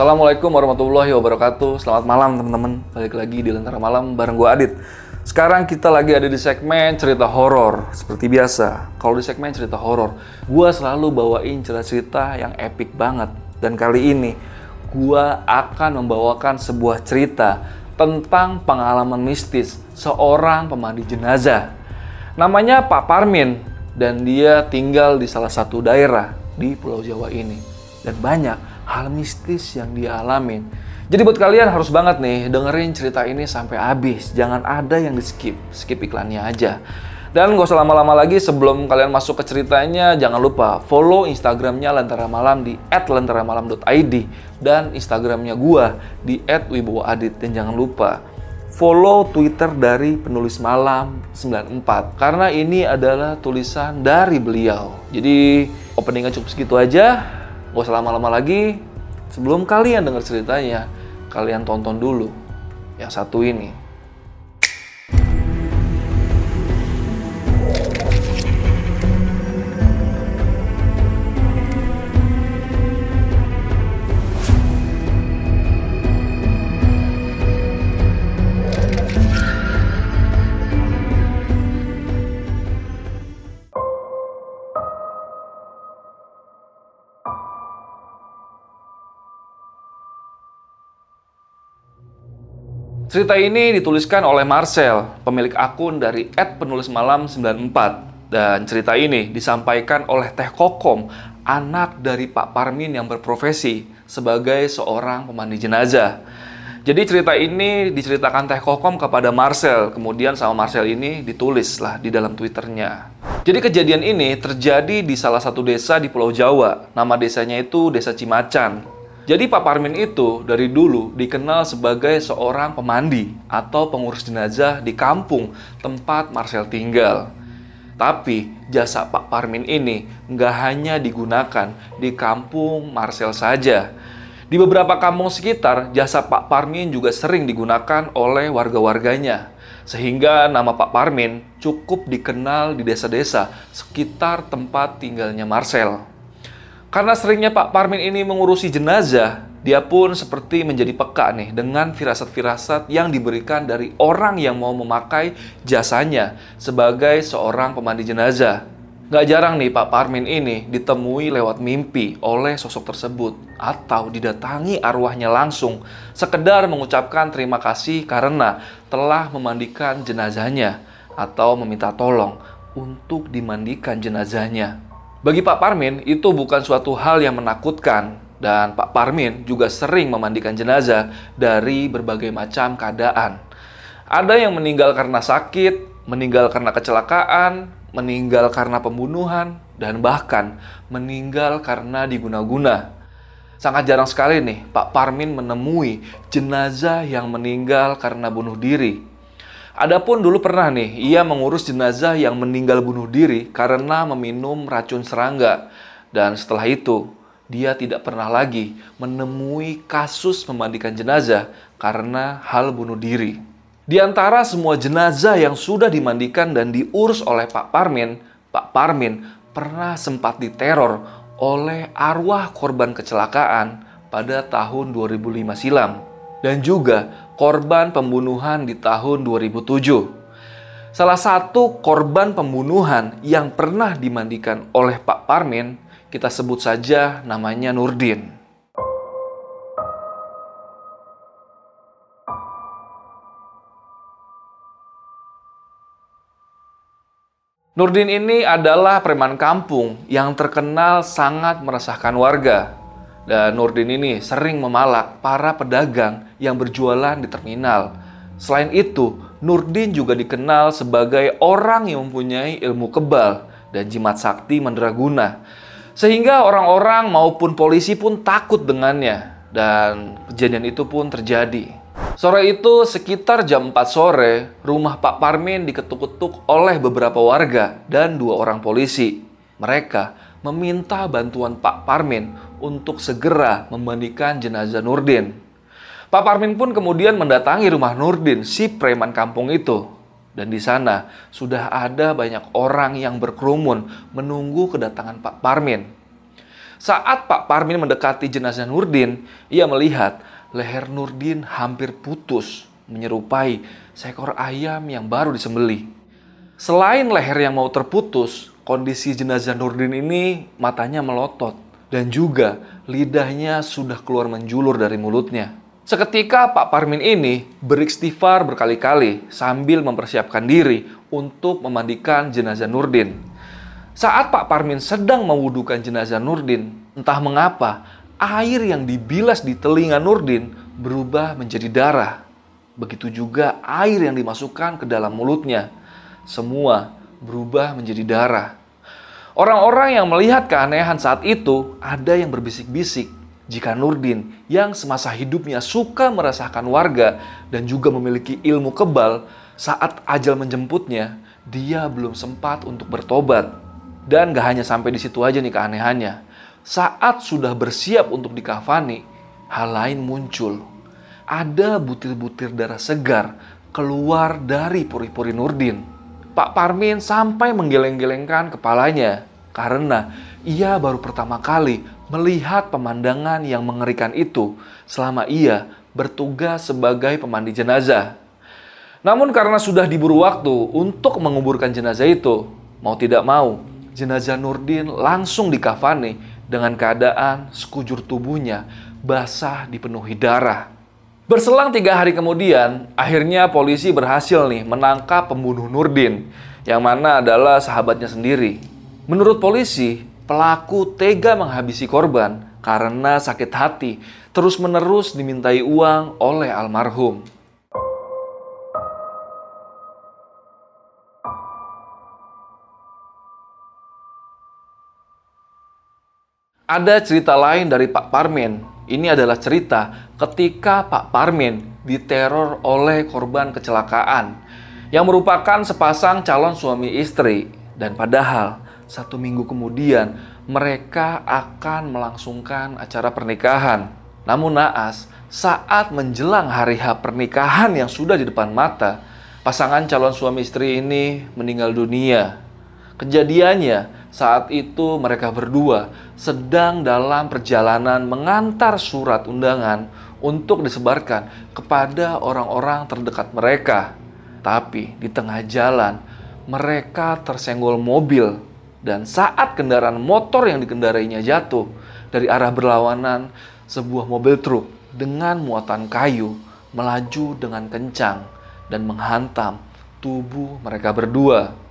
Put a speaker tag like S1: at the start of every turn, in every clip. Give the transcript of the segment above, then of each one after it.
S1: Assalamualaikum warahmatullahi wabarakatuh. Selamat malam teman-teman. Balik lagi di Lentera Malam bareng gue Adit. Sekarang kita lagi ada di segmen cerita horor Seperti biasa. Kalau di segmen cerita horor Gue selalu bawain cerita-cerita yang epic banget. Dan kali ini Gue akan membawakan sebuah cerita Tentang pengalaman mistis Seorang pemandu jenazah. Namanya Pak Parmin Dan dia tinggal di salah satu daerah Di Pulau Jawa ini. Dan banyak hal mistis yang dia. Jadi buat kalian harus banget nih dengerin cerita ini sampai habis. Jangan ada yang di skip, skip iklannya aja. Dan gak usah lama-lama lagi sebelum kalian masuk ke ceritanya, jangan lupa follow Instagramnya Lentera Malam di @lenteramalam.id dan Instagramnya gua di @wibowoadit dan jangan lupa follow Twitter dari penulis malam 94 karena ini adalah tulisan dari beliau. Jadi openingnya cukup segitu aja. Gak usah lama-lama lagi. Sebelum kalian dengar ceritanya, kalian tonton dulu yang satu ini. Cerita ini dituliskan oleh Marcel, pemilik akun dari @penulismalam94 dan cerita ini disampaikan oleh Teh Kokom, anak dari Pak Parmin yang berprofesi sebagai seorang pemandi jenazah. Jadi cerita ini diceritakan Teh Kokom kepada Marcel, kemudian sama Marcel ini ditulis lah di dalam Twitternya. Jadi kejadian ini terjadi di salah satu desa di Pulau Jawa. Nama desanya itu Desa Cimacan. Jadi Pak Parmin itu dari dulu dikenal sebagai seorang pemandi atau pengurus jenazah di kampung tempat Marcel tinggal. Tapi jasa Pak Parmin ini nggak hanya digunakan di kampung Marcel saja. Di beberapa kampung sekitar, jasa Pak Parmin juga sering digunakan oleh warga-warganya. Sehingga nama Pak Parmin cukup dikenal di desa-desa sekitar tempat tinggalnya Marcel. Karena seringnya Pak Parmin ini mengurusi jenazah, dia pun seperti menjadi peka nih dengan firasat-firasat yang diberikan dari orang yang mau memakai jasanya sebagai seorang pemandi jenazah. Gak jarang nih Pak Parmin ini ditemui lewat mimpi oleh sosok tersebut atau didatangi arwahnya langsung sekedar mengucapkan terima kasih karena telah memandikan jenazahnya atau meminta tolong untuk dimandikan jenazahnya. Bagi Pak Parmin, itu bukan suatu hal yang menakutkan, dan Pak Parmin juga sering memandikan jenazah dari berbagai macam keadaan. Ada yang meninggal karena sakit, meninggal karena kecelakaan, meninggal karena pembunuhan, dan bahkan meninggal karena diguna-guna. Sangat jarang sekali nih Pak Parmin menemui jenazah yang meninggal karena bunuh diri Adapun dulu pernah nih, ia mengurus jenazah yang meninggal bunuh diri karena meminum racun serangga. Dan setelah itu, dia tidak pernah lagi menemui kasus memandikan jenazah karena hal bunuh diri. Di antara semua jenazah yang sudah dimandikan dan diurus oleh Pak Parmin, Pak Parmin pernah sempat diteror oleh arwah korban kecelakaan pada tahun 2005 silam. Dan juga korban pembunuhan di tahun 2007. Salah satu korban pembunuhan yang pernah dimandikan oleh Pak Parmin, kita sebut saja namanya Nurdin. Nurdin ini adalah preman kampung yang terkenal sangat meresahkan warga. Dan Nurdin ini sering memalak para pedagang yang berjualan di terminal. Selain itu, Nurdin juga dikenal sebagai orang yang mempunyai ilmu kebal dan jimat sakti mandraguna. Sehingga orang-orang maupun polisi pun takut dengannya dan kejadian itu pun terjadi. Sore itu sekitar jam 4 sore, rumah Pak Parmin diketuk-ketuk oleh beberapa warga dan dua orang polisi. Mereka meminta bantuan Pak Parmin untuk segera memandikan jenazah Nurdin. Pak Parmin pun kemudian mendatangi rumah Nurdin, si preman kampung itu. Dan di sana sudah ada banyak orang yang berkerumun menunggu kedatangan Pak Parmin. Saat Pak Parmin mendekati jenazah Nurdin, ia melihat leher Nurdin hampir putus, menyerupai seekor ayam yang baru disembeli. Selain leher yang mau terputus, kondisi jenazah Nurdin ini matanya melotot dan juga lidahnya sudah keluar menjulur dari mulutnya. Seketika Pak Parmin ini beristighfar berkali-kali sambil mempersiapkan diri untuk memandikan jenazah Nurdin. Saat Pak Parmin sedang mewudukan jenazah Nurdin, entah mengapa air yang dibilas di telinga Nurdin berubah menjadi darah. Begitu juga air yang dimasukkan ke dalam mulutnya. Semua berubah menjadi darah. Orang-orang yang melihat keanehan saat itu ada yang berbisik-bisik jika Nurdin yang semasa hidupnya suka merasakan warga dan juga memiliki ilmu kebal, saat ajal menjemputnya, dia belum sempat untuk bertobat. Dan gak hanya sampai di situ aja nih keanehannya. Saat sudah bersiap untuk dikafani, hal lain muncul. Ada butir-butir darah segar keluar dari puri-puri Nurdin. Pak Parmin sampai menggeleng-gelengkan kepalanya karena ia baru pertama kali melihat pemandangan yang mengerikan itu selama ia bertugas sebagai pemandi jenazah. Namun karena sudah diburu waktu untuk menguburkan jenazah itu, mau tidak mau, jenazah Nurdin langsung dikafani dengan keadaan sekujur tubuhnya basah dipenuhi darah. Berselang tiga hari kemudian, akhirnya polisi berhasil nih menangkap pembunuh Nurdin, yang mana adalah sahabatnya sendiri. Menurut polisi, pelaku tega menghabisi korban karena sakit hati terus-menerus dimintai uang oleh almarhum. Ada cerita lain dari Pak Parmin. Ini adalah cerita ketika Pak Parmin diteror oleh korban kecelakaan yang merupakan sepasang calon suami istri dan padahal satu minggu kemudian mereka akan melangsungkan acara pernikahan. Namun naas, saat menjelang hari H pernikahan yang sudah di depan mata, pasangan calon suami istri ini meninggal dunia. Kejadiannya saat itu mereka berdua sedang dalam perjalanan mengantar surat undangan untuk disebarkan kepada orang-orang terdekat mereka. Tapi di tengah jalan mereka tersenggol mobil dan saat kendaraan motor yang dikendarainya jatuh dari arah berlawanan, sebuah mobil truk dengan muatan kayu melaju dengan kencang dan menghantam tubuh mereka berdua.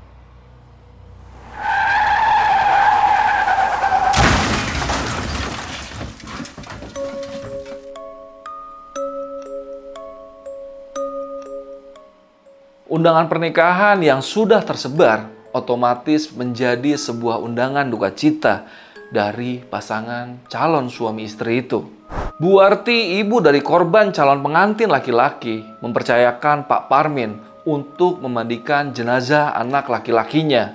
S1: Undangan pernikahan yang sudah tersebar otomatis menjadi sebuah undangan duka cita dari pasangan calon suami istri itu. Bu Arti, ibu dari korban calon pengantin laki-laki, mempercayakan Pak Parmin untuk memandikan jenazah anak laki-lakinya.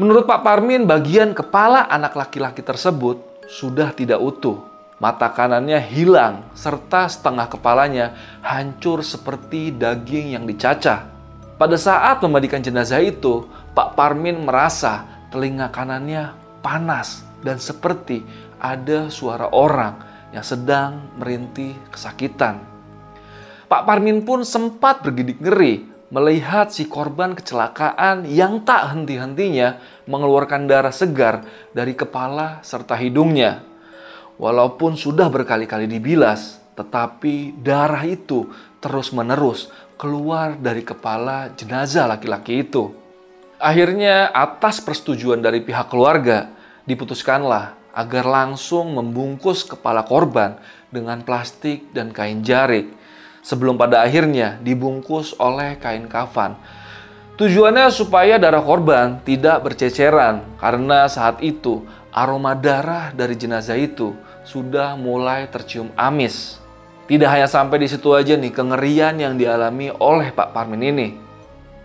S1: Menurut Pak Parmin, bagian kepala anak laki-laki tersebut sudah tidak utuh. Mata kanannya hilang, serta setengah kepalanya hancur seperti daging yang dicacah. Pada saat memandikan jenazah itu, Pak Parmin merasa telinga kanannya panas dan seperti ada suara orang yang sedang merintih kesakitan. Pak Parmin pun sempat bergidik ngeri melihat si korban kecelakaan yang tak henti-hentinya mengeluarkan darah segar dari kepala serta hidungnya. Walaupun sudah berkali-kali dibilas, tetapi darah itu terus-menerus keluar dari kepala jenazah laki-laki itu. Akhirnya atas persetujuan dari pihak keluarga diputuskanlah agar langsung membungkus kepala korban dengan plastik dan kain jarik sebelum pada akhirnya dibungkus oleh kain kafan. Tujuannya supaya darah korban tidak berceceran karena saat itu aroma darah dari jenazah itu sudah mulai tercium amis. Tidak hanya sampai di situ aja nih kengerian yang dialami oleh Pak Parmin ini.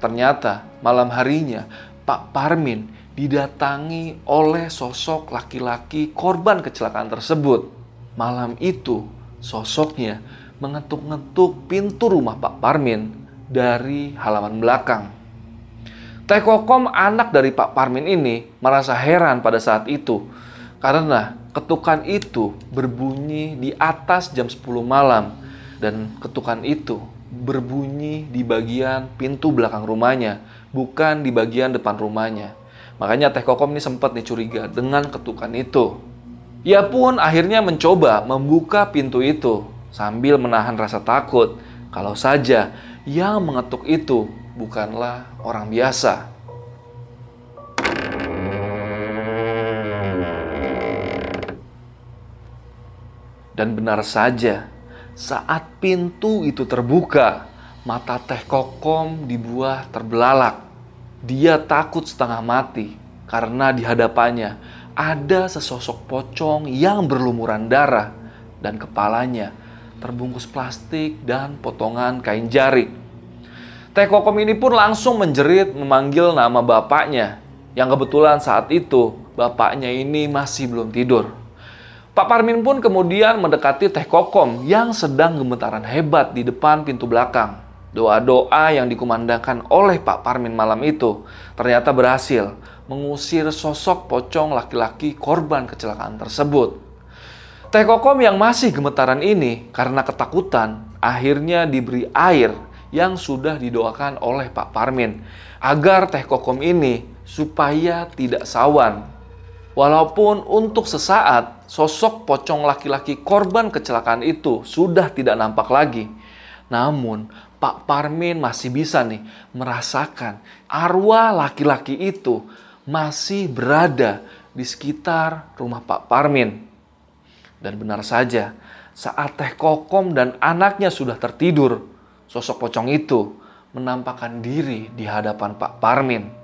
S1: Ternyata malam harinya Pak Parmin didatangi oleh sosok laki-laki korban kecelakaan tersebut. Malam itu sosoknya mengetuk-ngetuk pintu rumah Pak Parmin dari halaman belakang. Teh Kokom anak dari Pak Parmin ini merasa heran pada saat itu karena ketukan itu berbunyi di atas jam 10 malam dan ketukan itu berbunyi di bagian pintu belakang rumahnya, bukan di bagian depan rumahnya. Makanya Teh Kokom ini sempat nih curiga dengan ketukan itu. Ia pun akhirnya mencoba membuka pintu itu sambil menahan rasa takut kalau saja yang mengetuk itu bukanlah orang biasa. Dan benar saja, saat pintu itu terbuka, mata Teh Kokom dibuah terbelalak. Dia takut setengah mati karena di hadapannya ada sesosok pocong yang berlumuran darah dan kepalanya terbungkus plastik dan potongan kain jari. Teh Kokom ini pun langsung menjerit memanggil nama bapaknya, yang kebetulan saat itu bapaknya ini masih belum tidur. Pak Parmin pun kemudian mendekati Teh Kokom yang sedang gemetaran hebat di depan pintu belakang. Doa-doa yang dikumandangkan oleh Pak Parmin malam itu ternyata berhasil mengusir sosok pocong laki-laki korban kecelakaan tersebut. Teh Kokom yang masih gemetaran ini karena ketakutan akhirnya diberi air yang sudah didoakan oleh Pak Parmin agar teh kokom ini supaya tidak sawan. Walaupun untuk sesaat sosok pocong laki-laki korban kecelakaan itu sudah tidak nampak lagi. Namun Pak Parmin masih bisa nih merasakan arwah laki-laki itu masih berada di sekitar rumah Pak Parmin. Dan benar saja, saat Teh Kokom dan anaknya sudah tertidur, sosok pocong itu menampakkan diri di hadapan Pak Parmin.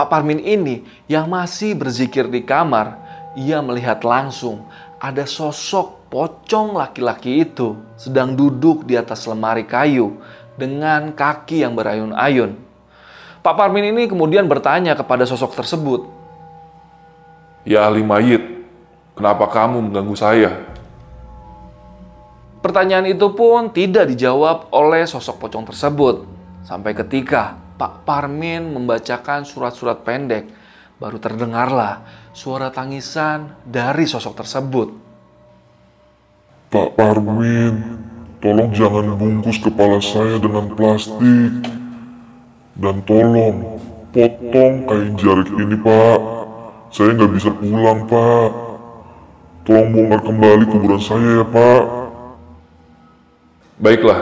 S1: Pak Parmin ini yang masih berzikir di kamar, ia melihat langsung ada sosok pocong laki-laki itu sedang duduk di atas lemari kayu dengan kaki yang berayun-ayun. Pak Parmin ini kemudian bertanya kepada sosok tersebut,
S2: Ya ahli mayit, kenapa kamu mengganggu saya?
S1: Pertanyaan itu pun tidak dijawab oleh sosok pocong tersebut. Sampai ketika Pak Parmin membacakan surat-surat pendek, baru terdengarlah suara tangisan dari sosok tersebut.
S2: Pak Parmin, tolong jangan bungkus kepala saya dengan plastik. Dan tolong potong kain jarik ini, Pak. Saya nggak bisa pulang, Pak. Tolong bongkar kembali kuburan saya ya, Pak.
S3: Baiklah,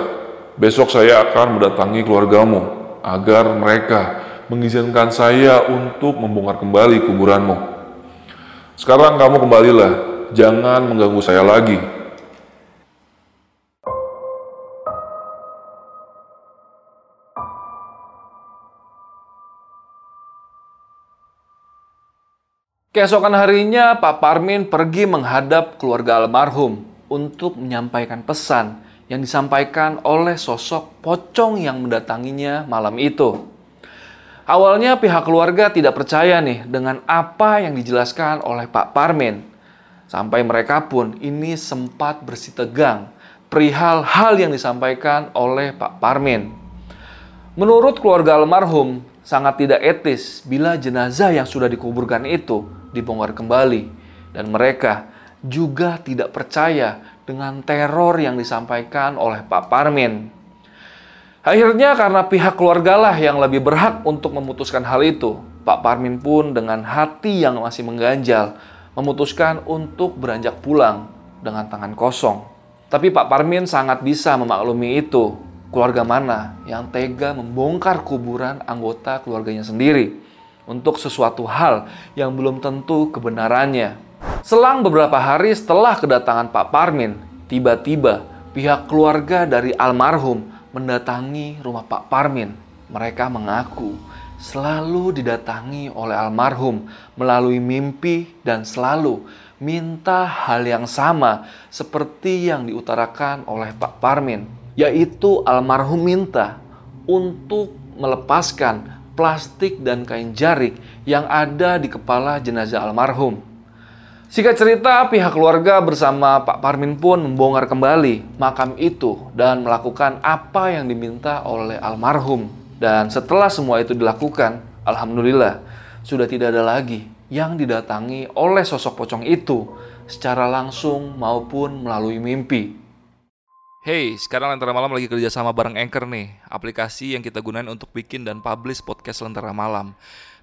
S3: besok saya akan mendatangi keluargamu agar mereka mengizinkan saya untuk membongkar kembali kuburanmu. Sekarang kamu kembalilah, jangan mengganggu saya lagi.
S1: Keesokan harinya, Pak Parmin pergi menghadap keluarga almarhum untuk menyampaikan pesan yang disampaikan oleh sosok pocong yang mendatanginya malam itu. Awalnya pihak keluarga tidak percaya nih dengan apa yang dijelaskan oleh Pak Parmin. Sampai mereka pun ini sempat bersih tegang perihal hal yang disampaikan oleh Pak Parmin. Menurut keluarga almarhum, sangat tidak etis bila jenazah yang sudah dikuburkan itu dibongkar kembali. Dan mereka juga tidak percaya dengan teror yang disampaikan oleh Pak Parmin. Akhirnya karena pihak keluarga lah yang lebih berhak untuk memutuskan hal itu, Pak Parmin pun dengan hati yang masih mengganjal memutuskan untuk beranjak pulang dengan tangan kosong. Tapi Pak Parmin sangat bisa memaklumi itu. Keluarga mana yang tega membongkar kuburan anggota keluarganya sendiri untuk sesuatu hal yang belum tentu kebenarannya. Selang beberapa hari setelah kedatangan Pak Parmin, tiba-tiba pihak keluarga dari almarhum mendatangi rumah Pak Parmin. Mereka mengaku selalu didatangi oleh almarhum melalui mimpi dan selalu minta hal yang sama seperti yang diutarakan oleh Pak Parmin, yaitu almarhum minta untuk melepaskan plastik dan kain jarik yang ada di kepala jenazah almarhum. Singkat cerita, pihak keluarga bersama Pak Parmin pun membongkar kembali makam itu dan melakukan apa yang diminta oleh almarhum. Dan setelah semua itu dilakukan, alhamdulillah sudah tidak ada lagi yang didatangi oleh sosok pocong itu secara langsung maupun melalui mimpi. Hey, sekarang Lentera Malam lagi kerja sama bareng Anchor nih, aplikasi yang kita gunain untuk bikin dan publish podcast Lentera Malam.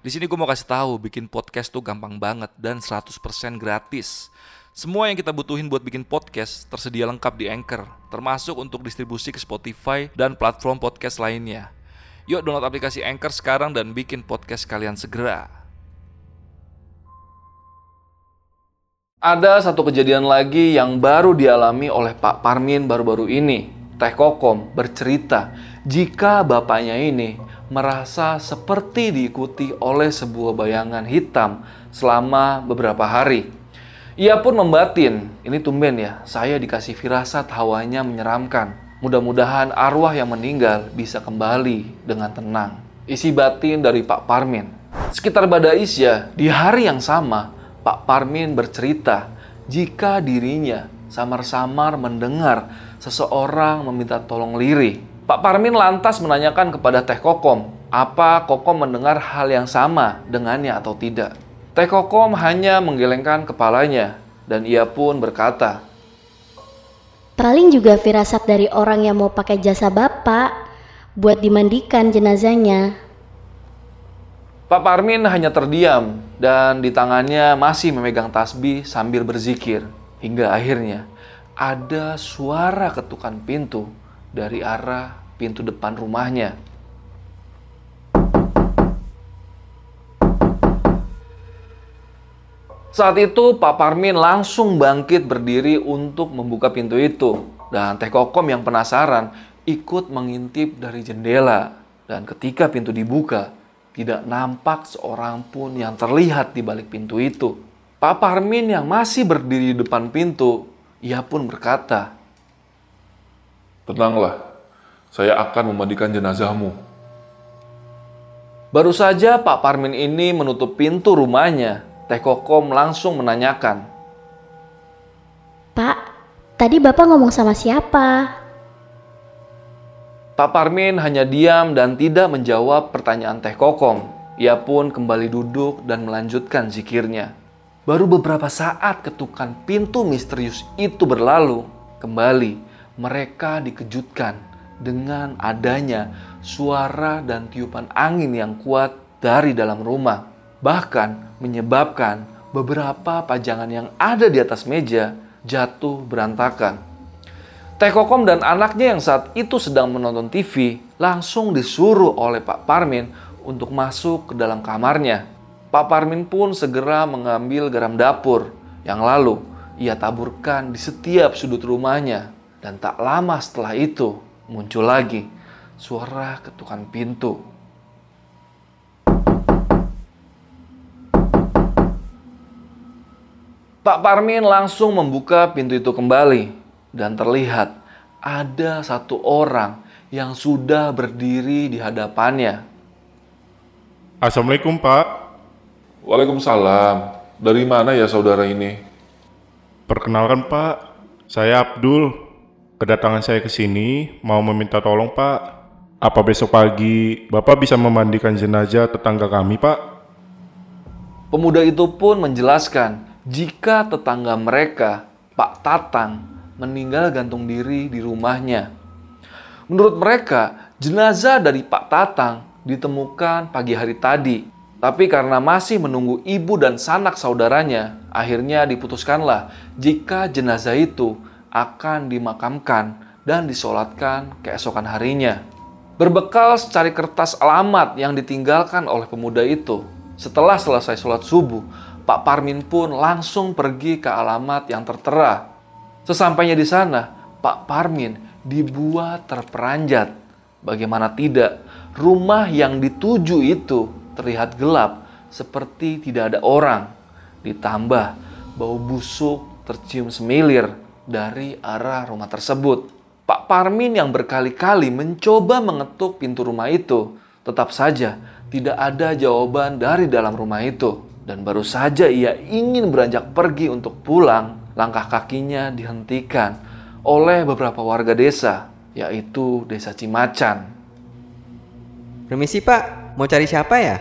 S1: Di sini gue mau kasih tahu, bikin podcast tuh gampang banget dan 100% gratis. Semua yang kita butuhin buat bikin podcast tersedia lengkap di Anchor, termasuk untuk distribusi ke Spotify dan platform podcast lainnya. Yuk download aplikasi Anchor sekarang dan bikin podcast kalian segera. Ada satu kejadian lagi yang baru dialami oleh Pak Parmin baru-baru ini. Teh Kokom bercerita jika bapaknya ini merasa seperti diikuti oleh sebuah bayangan hitam selama beberapa hari. Ia pun membatin, ini tumben ya, saya dikasih firasat hawanya menyeramkan. Mudah-mudahan arwah yang meninggal bisa kembali dengan tenang. Isi batin dari Pak Parmin. Sekitar Bada Isya, di hari yang sama, Pak Parmin bercerita jika dirinya samar-samar mendengar seseorang meminta tolong liri. Pak Parmin lantas menanyakan kepada Teh Kokom, apa Kokom mendengar hal yang sama dengannya atau tidak. Teh Kokom hanya menggelengkan kepalanya dan ia pun berkata,
S4: Paling juga firasat dari orang yang mau pakai jasa bapak buat dimandikan jenazahnya.
S1: Pak Parmin hanya terdiam dan di tangannya masih memegang tasbih sambil berzikir. Hingga akhirnya ada suara ketukan pintu dari arah pintu depan rumahnya. Saat itu Pak Parmin langsung bangkit berdiri untuk membuka pintu itu. Dan Teh Kokom yang penasaran ikut mengintip dari jendela. Dan ketika pintu dibuka, tidak nampak seorang pun yang terlihat di balik pintu itu. Pak Parmin yang masih berdiri di depan pintu, ia pun berkata,
S3: Tenanglah, saya akan memandikan jenazahmu.
S1: Baru saja Pak Parmin ini menutup pintu rumahnya, Teh Kokom langsung menanyakan,
S4: Pak, tadi bapak ngomong sama siapa?
S1: Pak Parmin hanya diam dan tidak menjawab pertanyaan Teh Kokom. Ia pun kembali duduk dan melanjutkan zikirnya. Baru beberapa saat ketukan pintu misterius itu berlalu, kembali mereka dikejutkan dengan adanya suara dan tiupan angin yang kuat dari dalam rumah bahkan menyebabkan beberapa pajangan yang ada di atas meja jatuh berantakan. Teh Kokom dan anaknya yang saat itu sedang menonton TV langsung disuruh oleh Pak Parmin untuk masuk ke dalam kamarnya. Pak Parmin pun segera mengambil garam dapur yang lalu ia taburkan di setiap sudut rumahnya. Dan tak lama setelah itu muncul lagi suara ketukan pintu. Pak Parmin langsung membuka pintu itu kembali dan terlihat ada satu orang yang sudah berdiri di hadapannya.
S5: Assalamualaikum Pak.
S3: Waalaikumsalam. Dari mana ya saudara ini?
S5: Perkenalkan Pak, saya Abdul. Kedatangan saya ke sini mau meminta tolong Pak. Apa besok pagi Bapak bisa memandikan jenazah tetangga kami Pak?
S1: Pemuda itu pun menjelaskan jika tetangga mereka, Pak Tatang, meninggal gantung diri di rumahnya. Menurut mereka, jenazah dari Pak Tatang ditemukan pagi hari tadi. Tapi karena masih menunggu ibu dan sanak saudaranya, akhirnya diputuskanlah jika jenazah itu akan dimakamkan dan disolatkan keesokan harinya. Berbekal secari kertas alamat yang ditinggalkan oleh pemuda itu, setelah selesai sholat subuh, Pak Parmin pun langsung pergi ke alamat yang tertera. Sesampainya di sana, Pak Parmin dibuat terperanjat. Bagaimana tidak, rumah yang dituju itu terlihat gelap seperti tidak ada orang. Ditambah bau busuk tercium semilir dari arah rumah tersebut. Pak Parmin yang berkali-kali mencoba mengetuk pintu rumah itu, tetap saja tidak ada jawaban dari dalam rumah itu. Dan baru saja ia ingin beranjak pergi untuk pulang, langkah kakinya dihentikan oleh beberapa warga desa, yaitu Desa Cimacan.
S6: Permisi pak, mau cari siapa ya?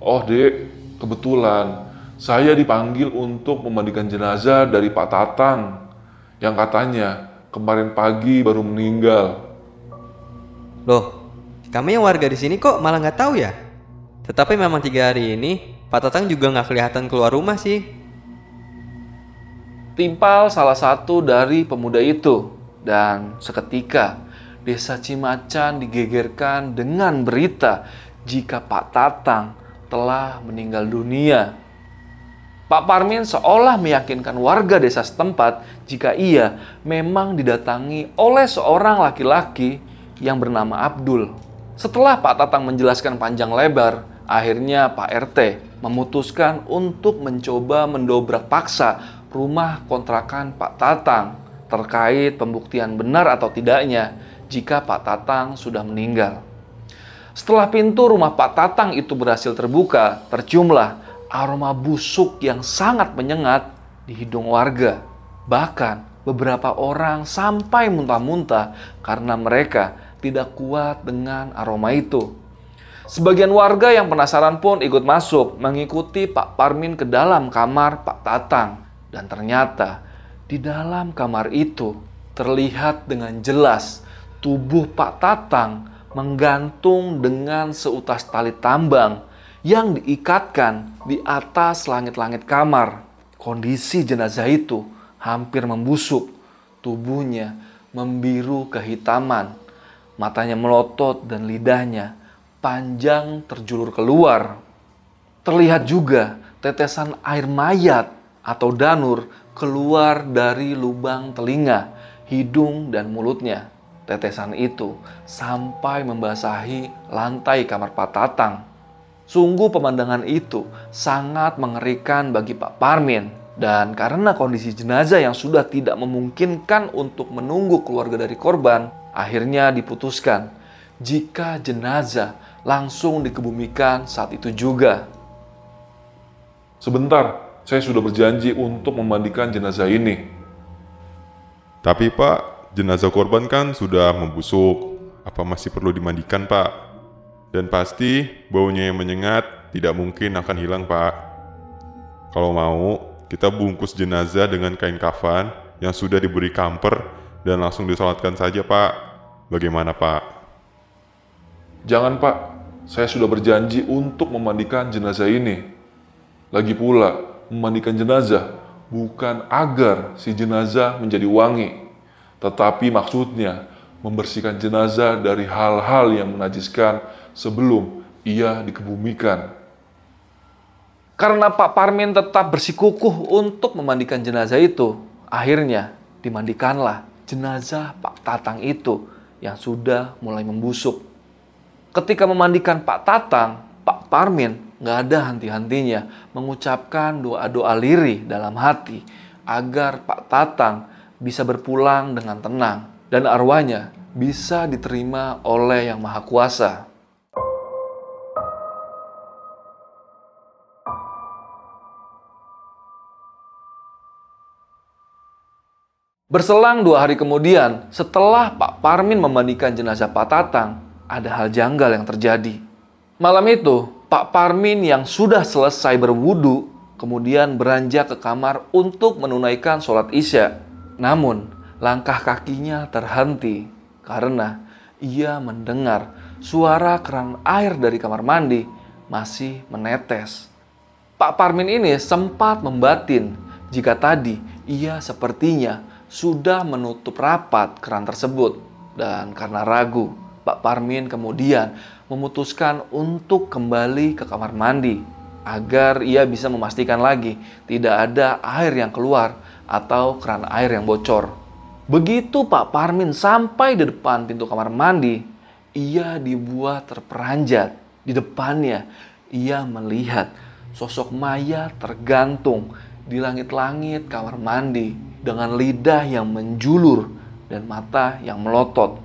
S3: Oh dek, kebetulan saya dipanggil untuk memandikan jenazah dari Pak Tatang yang katanya kemarin pagi baru meninggal.
S6: Loh, kami yang warga di sini kok malah nggak tahu ya? Tetapi memang tiga hari ini Pak Tatang juga nggak kelihatan keluar rumah sih.
S1: Timpal salah satu dari pemuda itu dan seketika desa Cimacan digegerkan dengan berita jika Pak Tatang telah meninggal dunia. Pak Parmin seolah meyakinkan warga desa setempat jika ia memang didatangi oleh seorang laki-laki yang bernama Abdul. Setelah Pak Tatang menjelaskan panjang lebar, akhirnya Pak RT memutuskan untuk mencoba mendobrak paksa rumah kontrakan Pak Tatang terkait pembuktian benar atau tidaknya jika Pak Tatang sudah meninggal. Setelah pintu rumah Pak Tatang itu berhasil terbuka, terciumlah aroma busuk yang sangat menyengat di hidung warga. Bahkan beberapa orang sampai muntah-muntah karena mereka tidak kuat dengan aroma itu. Sebagian warga yang penasaran pun ikut masuk mengikuti Pak Parmin ke dalam kamar Pak Tatang. Dan ternyata di dalam kamar itu terlihat dengan jelas tubuh Pak Tatang menggantung dengan seutas tali tambang yang diikatkan di atas langit-langit kamar. Kondisi jenazah itu hampir membusuk. Tubuhnya membiru kehitaman. Matanya melotot dan lidahnya panjang terjulur keluar. Terlihat juga tetesan air mayat atau danur keluar dari lubang telinga, hidung, dan mulutnya. Tetesan itu sampai membasahi lantai kamar Pak Tatang. Sungguh pemandangan itu sangat mengerikan bagi Pak Parmin. Dan karena kondisi jenazah yang sudah tidak memungkinkan untuk menunggu keluarga dari korban, akhirnya diputuskan jika jenazah langsung dikebumikan saat itu juga.
S3: Sebentar, saya sudah berjanji untuk memandikan jenazah ini.
S5: Tapi Pak, jenazah korban kan sudah membusuk. Apa masih perlu dimandikan Pak? Dan pasti baunya yang menyengat tidak mungkin akan hilang, Pak. Kalau mau, kita bungkus jenazah dengan kain kafan yang sudah diberi kamper dan langsung disolatkan saja, Pak. Bagaimana, Pak?
S3: Jangan, Pak. Saya sudah berjanji untuk memandikan jenazah ini. Lagi pula, memandikan jenazah bukan agar si jenazah menjadi wangi, tetapi maksudnya membersihkan jenazah dari hal-hal yang menajiskan sebelum ia dikebumikan.
S1: Karena Pak Parmin tetap bersikukuh untuk memandikan jenazah itu, akhirnya dimandikanlah jenazah Pak Tatang itu yang sudah mulai membusuk. Ketika memandikan Pak Tatang, Pak Parmin nggak ada henti-hentinya mengucapkan doa-doa lirih dalam hati agar Pak Tatang bisa berpulang dengan tenang dan arwahnya bisa diterima oleh Yang Maha Kuasa. Berselang dua hari kemudian, setelah Pak Parmin memandikan jenazah Pak Tatang, ada hal janggal yang terjadi. Malam itu, Pak Parmin yang sudah selesai berwudu, kemudian beranjak ke kamar untuk menunaikan sholat isya. Namun, langkah kakinya terhenti karena ia mendengar suara keran air dari kamar mandi masih menetes. Pak Parmin ini sempat membatin jika tadi ia sepertinya sudah menutup rapat keran tersebut. Dan karena ragu, Pak Parmin kemudian memutuskan untuk kembali ke kamar mandi agar ia bisa memastikan lagi tidak ada air yang keluar atau keran air yang bocor. Begitu Pak Parmin sampai di depan pintu kamar mandi, ia dibuat terperanjat. Di depannya, ia melihat sosok mayat tergantung di langit-langit kamar mandi dengan lidah yang menjulur dan mata yang melotot.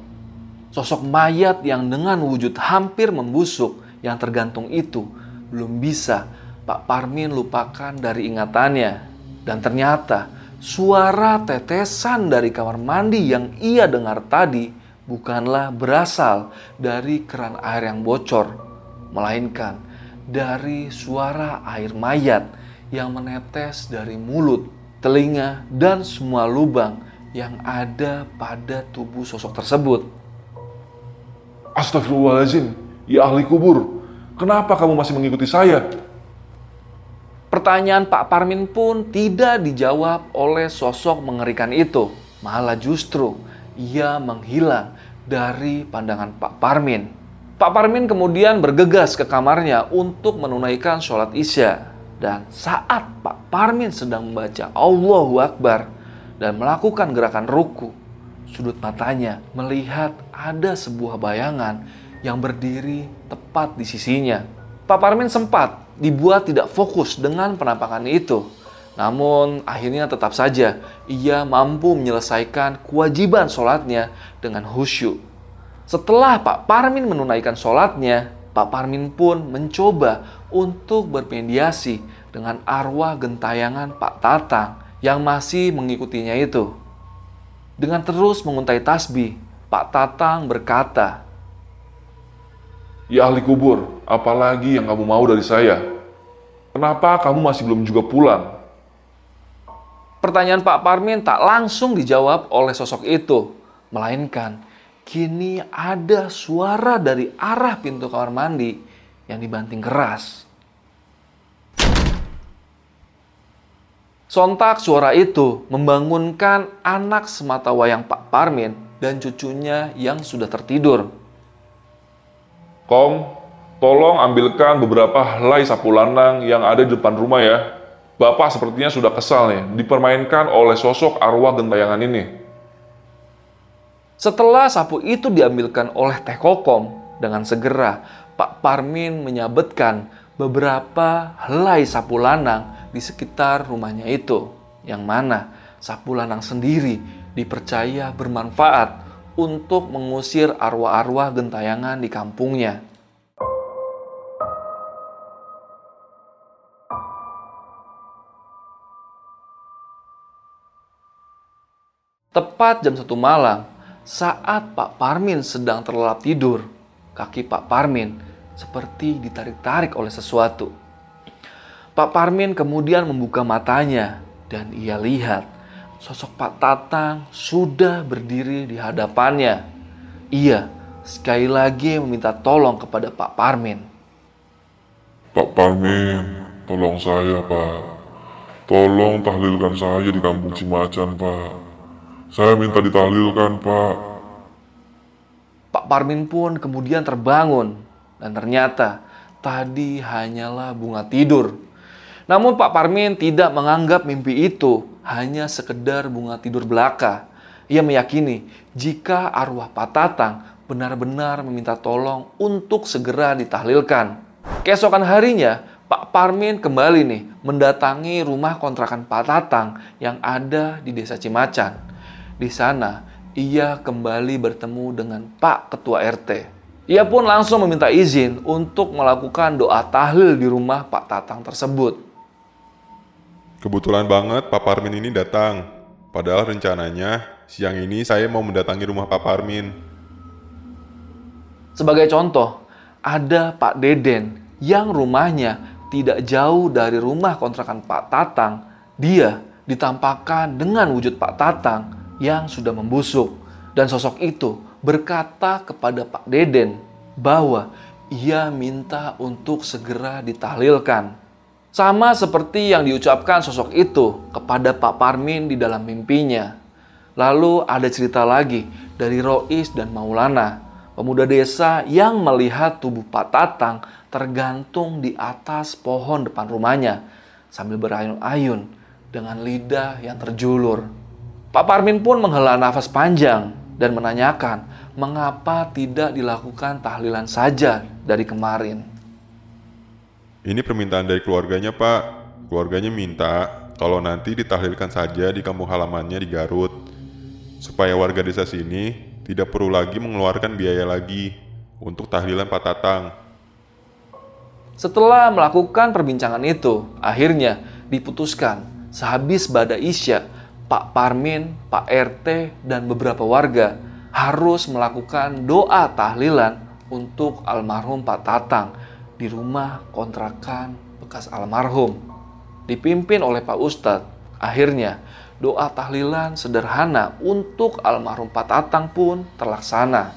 S1: Sosok mayat yang dengan wujud hampir membusuk yang tergantung itu belum bisa Pak Parmin lupakan dari ingatannya. Dan ternyata suara tetesan dari kamar mandi yang ia dengar tadi bukanlah berasal dari keran air yang bocor, melainkan dari suara air mayat yang menetes dari mulut, telinga, dan semua lubang yang ada pada tubuh sosok tersebut.
S3: Astagfirullahaladzim, ya ahli kubur. Kenapa kamu masih mengikuti saya?
S1: Pertanyaan Pak Parmin pun tidak dijawab oleh sosok mengerikan itu. Malah justru ia menghilang dari pandangan Pak Parmin. Pak Parmin kemudian bergegas ke kamarnya untuk menunaikan sholat isya. Dan saat Pak Parmin sedang membaca Allahu Akbar dan melakukan gerakan ruku, sudut matanya melihat ada sebuah bayangan yang berdiri tepat di sisinya. Pak Parmin sempat dibuat tidak fokus dengan penampakan itu. Namun akhirnya tetap saja ia mampu menyelesaikan kewajiban sholatnya dengan khusyuk. Setelah Pak Parmin menunaikan sholatnya, Pak Parmin pun mencoba untuk bermediasi dengan arwah gentayangan Pak Tatang yang masih mengikutinya itu. Dengan terus menguntai tasbih, Pak Tatang berkata,
S3: Ya ahli kubur, apalagi yang kamu mau dari saya? Kenapa kamu masih belum juga pulang?
S1: Pertanyaan Pak Parmin tak langsung dijawab oleh sosok itu, melainkan kini ada suara dari arah pintu kamar mandi yang dibanting keras. Sontak suara itu membangunkan anak semata wayang Pak Parmin dan cucunya yang sudah tertidur.
S3: Kong, tolong ambilkan beberapa helai sapu lanang yang ada di depan rumah ya. Bapak sepertinya sudah kesal nih, dipermainkan oleh sosok arwah gentayangan ini.
S1: Setelah sapu itu diambilkan oleh Teh Kokom, dengan segera Pak Parmin menyabetkan beberapa helai sapu lanang di sekitar rumahnya itu. Yang mana sapu lanang sendiri dipercaya bermanfaat untuk mengusir arwah-arwah gentayangan di kampungnya. Tepat jam satu malam, saat Pak Parmin sedang terlelap tidur, kaki Pak Parmin seperti ditarik-tarik oleh sesuatu. Pak Parmin kemudian membuka matanya dan ia lihat sosok Pak Tatang sudah berdiri di hadapannya. Ia sekali lagi meminta tolong kepada Pak Parmin.
S2: Pak Parmin, tolong saya Pak. Tolong tahlilkan saya di kampung Cimacan Pak. Saya minta ditahlilkan Pak.
S1: Pak Parmin pun kemudian terbangun dan ternyata tadi hanyalah bunga tidur. Namun Pak Parmin tidak menganggap mimpi itu hanya sekedar bunga tidur belaka. Ia meyakini jika arwah Pak Tatang benar-benar meminta tolong untuk segera ditahlilkan. Keesokan harinya, Pak Parmin kembali nih mendatangi rumah kontrakan Pak Tatang yang ada di desa Cimacan. Di sana, ia kembali bertemu dengan Pak Ketua RT. Ia pun langsung meminta izin untuk melakukan doa tahlil di rumah Pak Tatang tersebut.
S5: Kebetulan banget Pak Parmin ini datang. Padahal rencananya siang ini saya mau mendatangi rumah Pak Parmin.
S1: Sebagai contoh, ada Pak Deden yang rumahnya tidak jauh dari rumah kontrakan Pak Tatang. Dia ditampakkan dengan wujud Pak Tatang yang sudah membusuk. Dan sosok itu berkata kepada Pak Deden bahwa ia minta untuk segera ditahlilkan. Sama seperti yang diucapkan sosok itu kepada Pak Parmin di dalam mimpinya. Lalu ada cerita lagi dari Rois dan Maulana, pemuda desa yang melihat tubuh Pak Tatang tergantung di atas pohon depan rumahnya sambil berayun-ayun dengan lidah yang terjulur. Pak Parmin pun menghela nafas panjang dan menanyakan mengapa tidak dilakukan tahlilan saja dari kemarin.
S5: Ini permintaan dari keluarganya, Pak. Keluarganya minta kalau nanti ditahlilkan saja di kampung halamannya di Garut, supaya warga desa sini tidak perlu lagi mengeluarkan biaya lagi untuk tahlilan Pak Tatang.
S1: Setelah melakukan perbincangan itu, akhirnya diputuskan sehabis Bada Isya, Pak Parmin, Pak RT, dan beberapa warga harus melakukan doa tahlilan untuk almarhum Pak Tatang di rumah kontrakan bekas almarhum. Dipimpin oleh Pak Ustadz, akhirnya doa tahlilan sederhana untuk almarhum Pak Tatang pun terlaksana.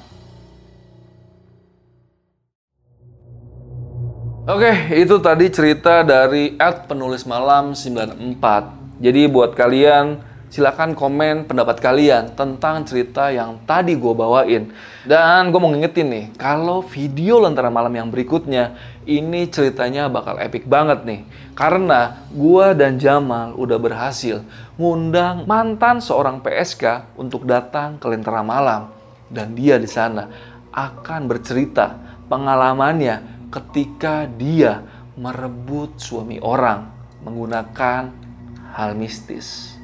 S1: Oke, itu tadi cerita dari Ed Penulis Malam 94. Jadi buat kalian, silakan komen pendapat kalian tentang cerita yang tadi gue bawain. Dan gue mau ngingetin nih, kalau video Lentera Malam yang berikutnya, ini ceritanya bakal epic banget nih. Karena gue dan Jamal udah berhasil ngundang mantan seorang PSK untuk datang ke Lentera Malam. Dan dia di sana akan bercerita pengalamannya ketika dia merebut suami orang menggunakan hal mistis.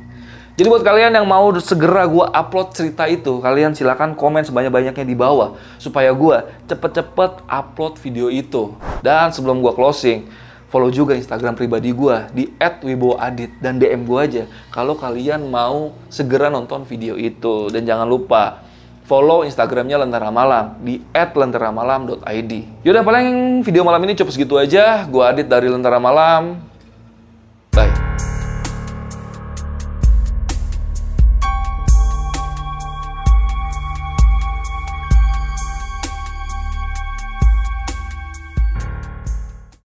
S1: Jadi buat kalian yang mau segera gue upload cerita itu, kalian silahkan komen sebanyak-banyaknya di bawah supaya gue cepet-cepet upload video itu. Dan sebelum gue closing, follow juga Instagram pribadi gue di @wiboadit dan DM gue aja kalau kalian mau segera nonton video itu. Dan jangan lupa follow Instagramnya Lentera Malam di @lenteramalam.id. Yaudah paling video malam ini cukup segitu aja. Gue Adit dari Lentera Malam.